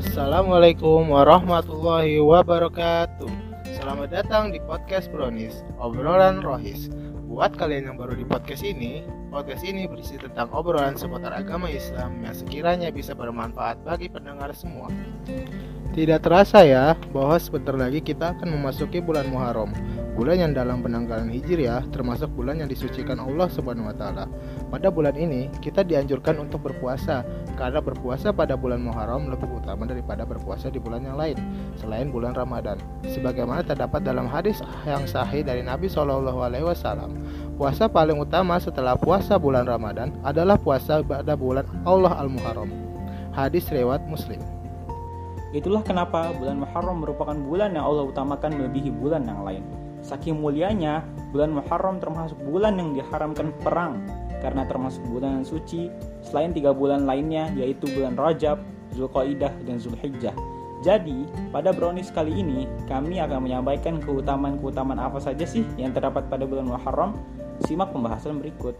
Assalamualaikum warahmatullahi wabarakatuh. Selamat datang di podcast Bronis Obrolan Rohis. Buat kalian yang baru di podcast ini Podcast ini berisi tentang obrolan seputar agama Islam Yang sekiranya bisa bermanfaat bagi pendengar semua. Tidak terasa ya bahwa sebentar lagi kita akan memasuki bulan Muharram bulan yang dalam penanggalan Hijriah termasuk bulan yang disucikan Allah Subhanahu wa taala. Pada bulan ini kita dianjurkan untuk berpuasa karena berpuasa pada bulan Muharram lebih utama daripada berpuasa di bulan yang lain selain bulan Ramadan. Sebagaimana terdapat dalam hadis yang sahih dari Nabi Shallallahu alaihi wasallam, puasa paling utama setelah puasa bulan Ramadan adalah puasa pada bulan Allah Al-Muharram. Hadis riwayat Muslim. Itulah kenapa bulan Muharram merupakan bulan yang Allah utamakan melebihi bulan yang lain. Saking mulianya, bulan Muharram termasuk bulan yang diharamkan perang karena termasuk bulan yang suci selain tiga bulan lainnya yaitu bulan Rajab, Zulqaidah, dan Zulhijjah. Jadi, pada brownies kali ini, kami akan menyampaikan keutamaan-keutamaan apa saja sih yang terdapat pada bulan Muharram. Simak pembahasan berikut.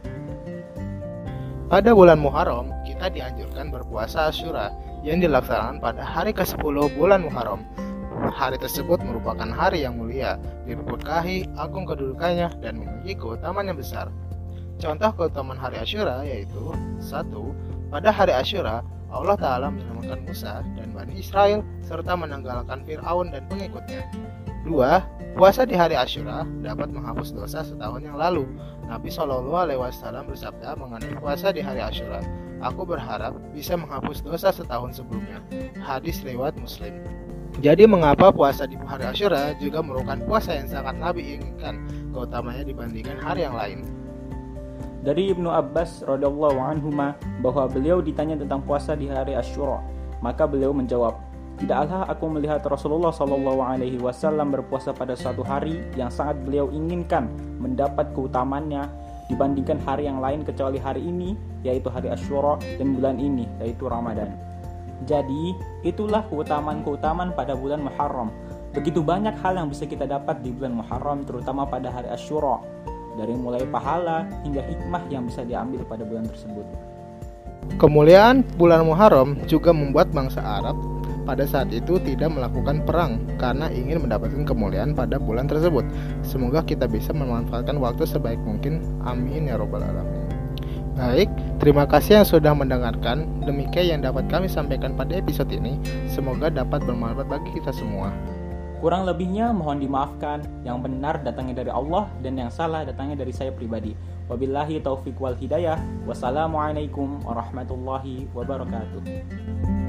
Pada bulan Muharram, kita dianjurkan berpuasa Asyura yang dilaksanakan pada hari ke-10 bulan Muharram. Hari tersebut merupakan hari yang mulia, diberkahi, agung kedudukannya, dan memiliki keutamaan yang besar. Contoh keutamaan hari Asyura yaitu satu, Pada hari Asyura, Allah Ta'ala menyelamatkan Musa dan Bani Israel serta menanggalkan Fir'aun dan pengikutnya. Dua, Puasa di hari Asyura dapat menghapus dosa setahun yang lalu. Nabi Shallallahu Alaihi Wasallam bersabda mengenai puasa di hari Asyura, Aku berharap bisa menghapus dosa setahun sebelumnya. Hadis lewat Muslim. Jadi mengapa puasa di hari Asyura juga merupakan puasa yang sangat Nabi inginkan keutamanya dibandingkan hari yang lain. Dari Ibnu Abbas radhiyallahu anhu bahwa beliau ditanya tentang puasa di hari Asyura, maka beliau menjawab, Tidaklah aku melihat Rasulullah Shallallahu Alaihi Wasallam berpuasa pada suatu hari yang sangat beliau inginkan mendapat keutamannya dibandingkan hari yang lain kecuali hari ini yaitu hari Asyura dan bulan ini yaitu Ramadan. Jadi, itulah keutamaan-keutamaan pada bulan Muharram. Begitu banyak hal yang bisa kita dapat di bulan Muharram, terutama pada hari Ashura. Dari mulai pahala hingga hikmah yang bisa diambil pada bulan tersebut. Kemuliaan bulan Muharram juga membuat bangsa Arab pada saat itu tidak melakukan perang karena ingin mendapatkan kemuliaan pada bulan tersebut. Semoga kita bisa memanfaatkan waktu sebaik mungkin. Amin ya robbal alamin. Baik, terima kasih yang sudah mendengarkan. Demikian yang dapat kami sampaikan pada episode ini. Semoga dapat bermanfaat bagi kita semua. Kurang lebihnya mohon dimaafkan. Yang benar datangnya dari Allah dan yang salah datangnya dari saya pribadi. Wabillahi taufiq wal hidayah. Wassalamualaikum warahmatullahi wabarakatuh.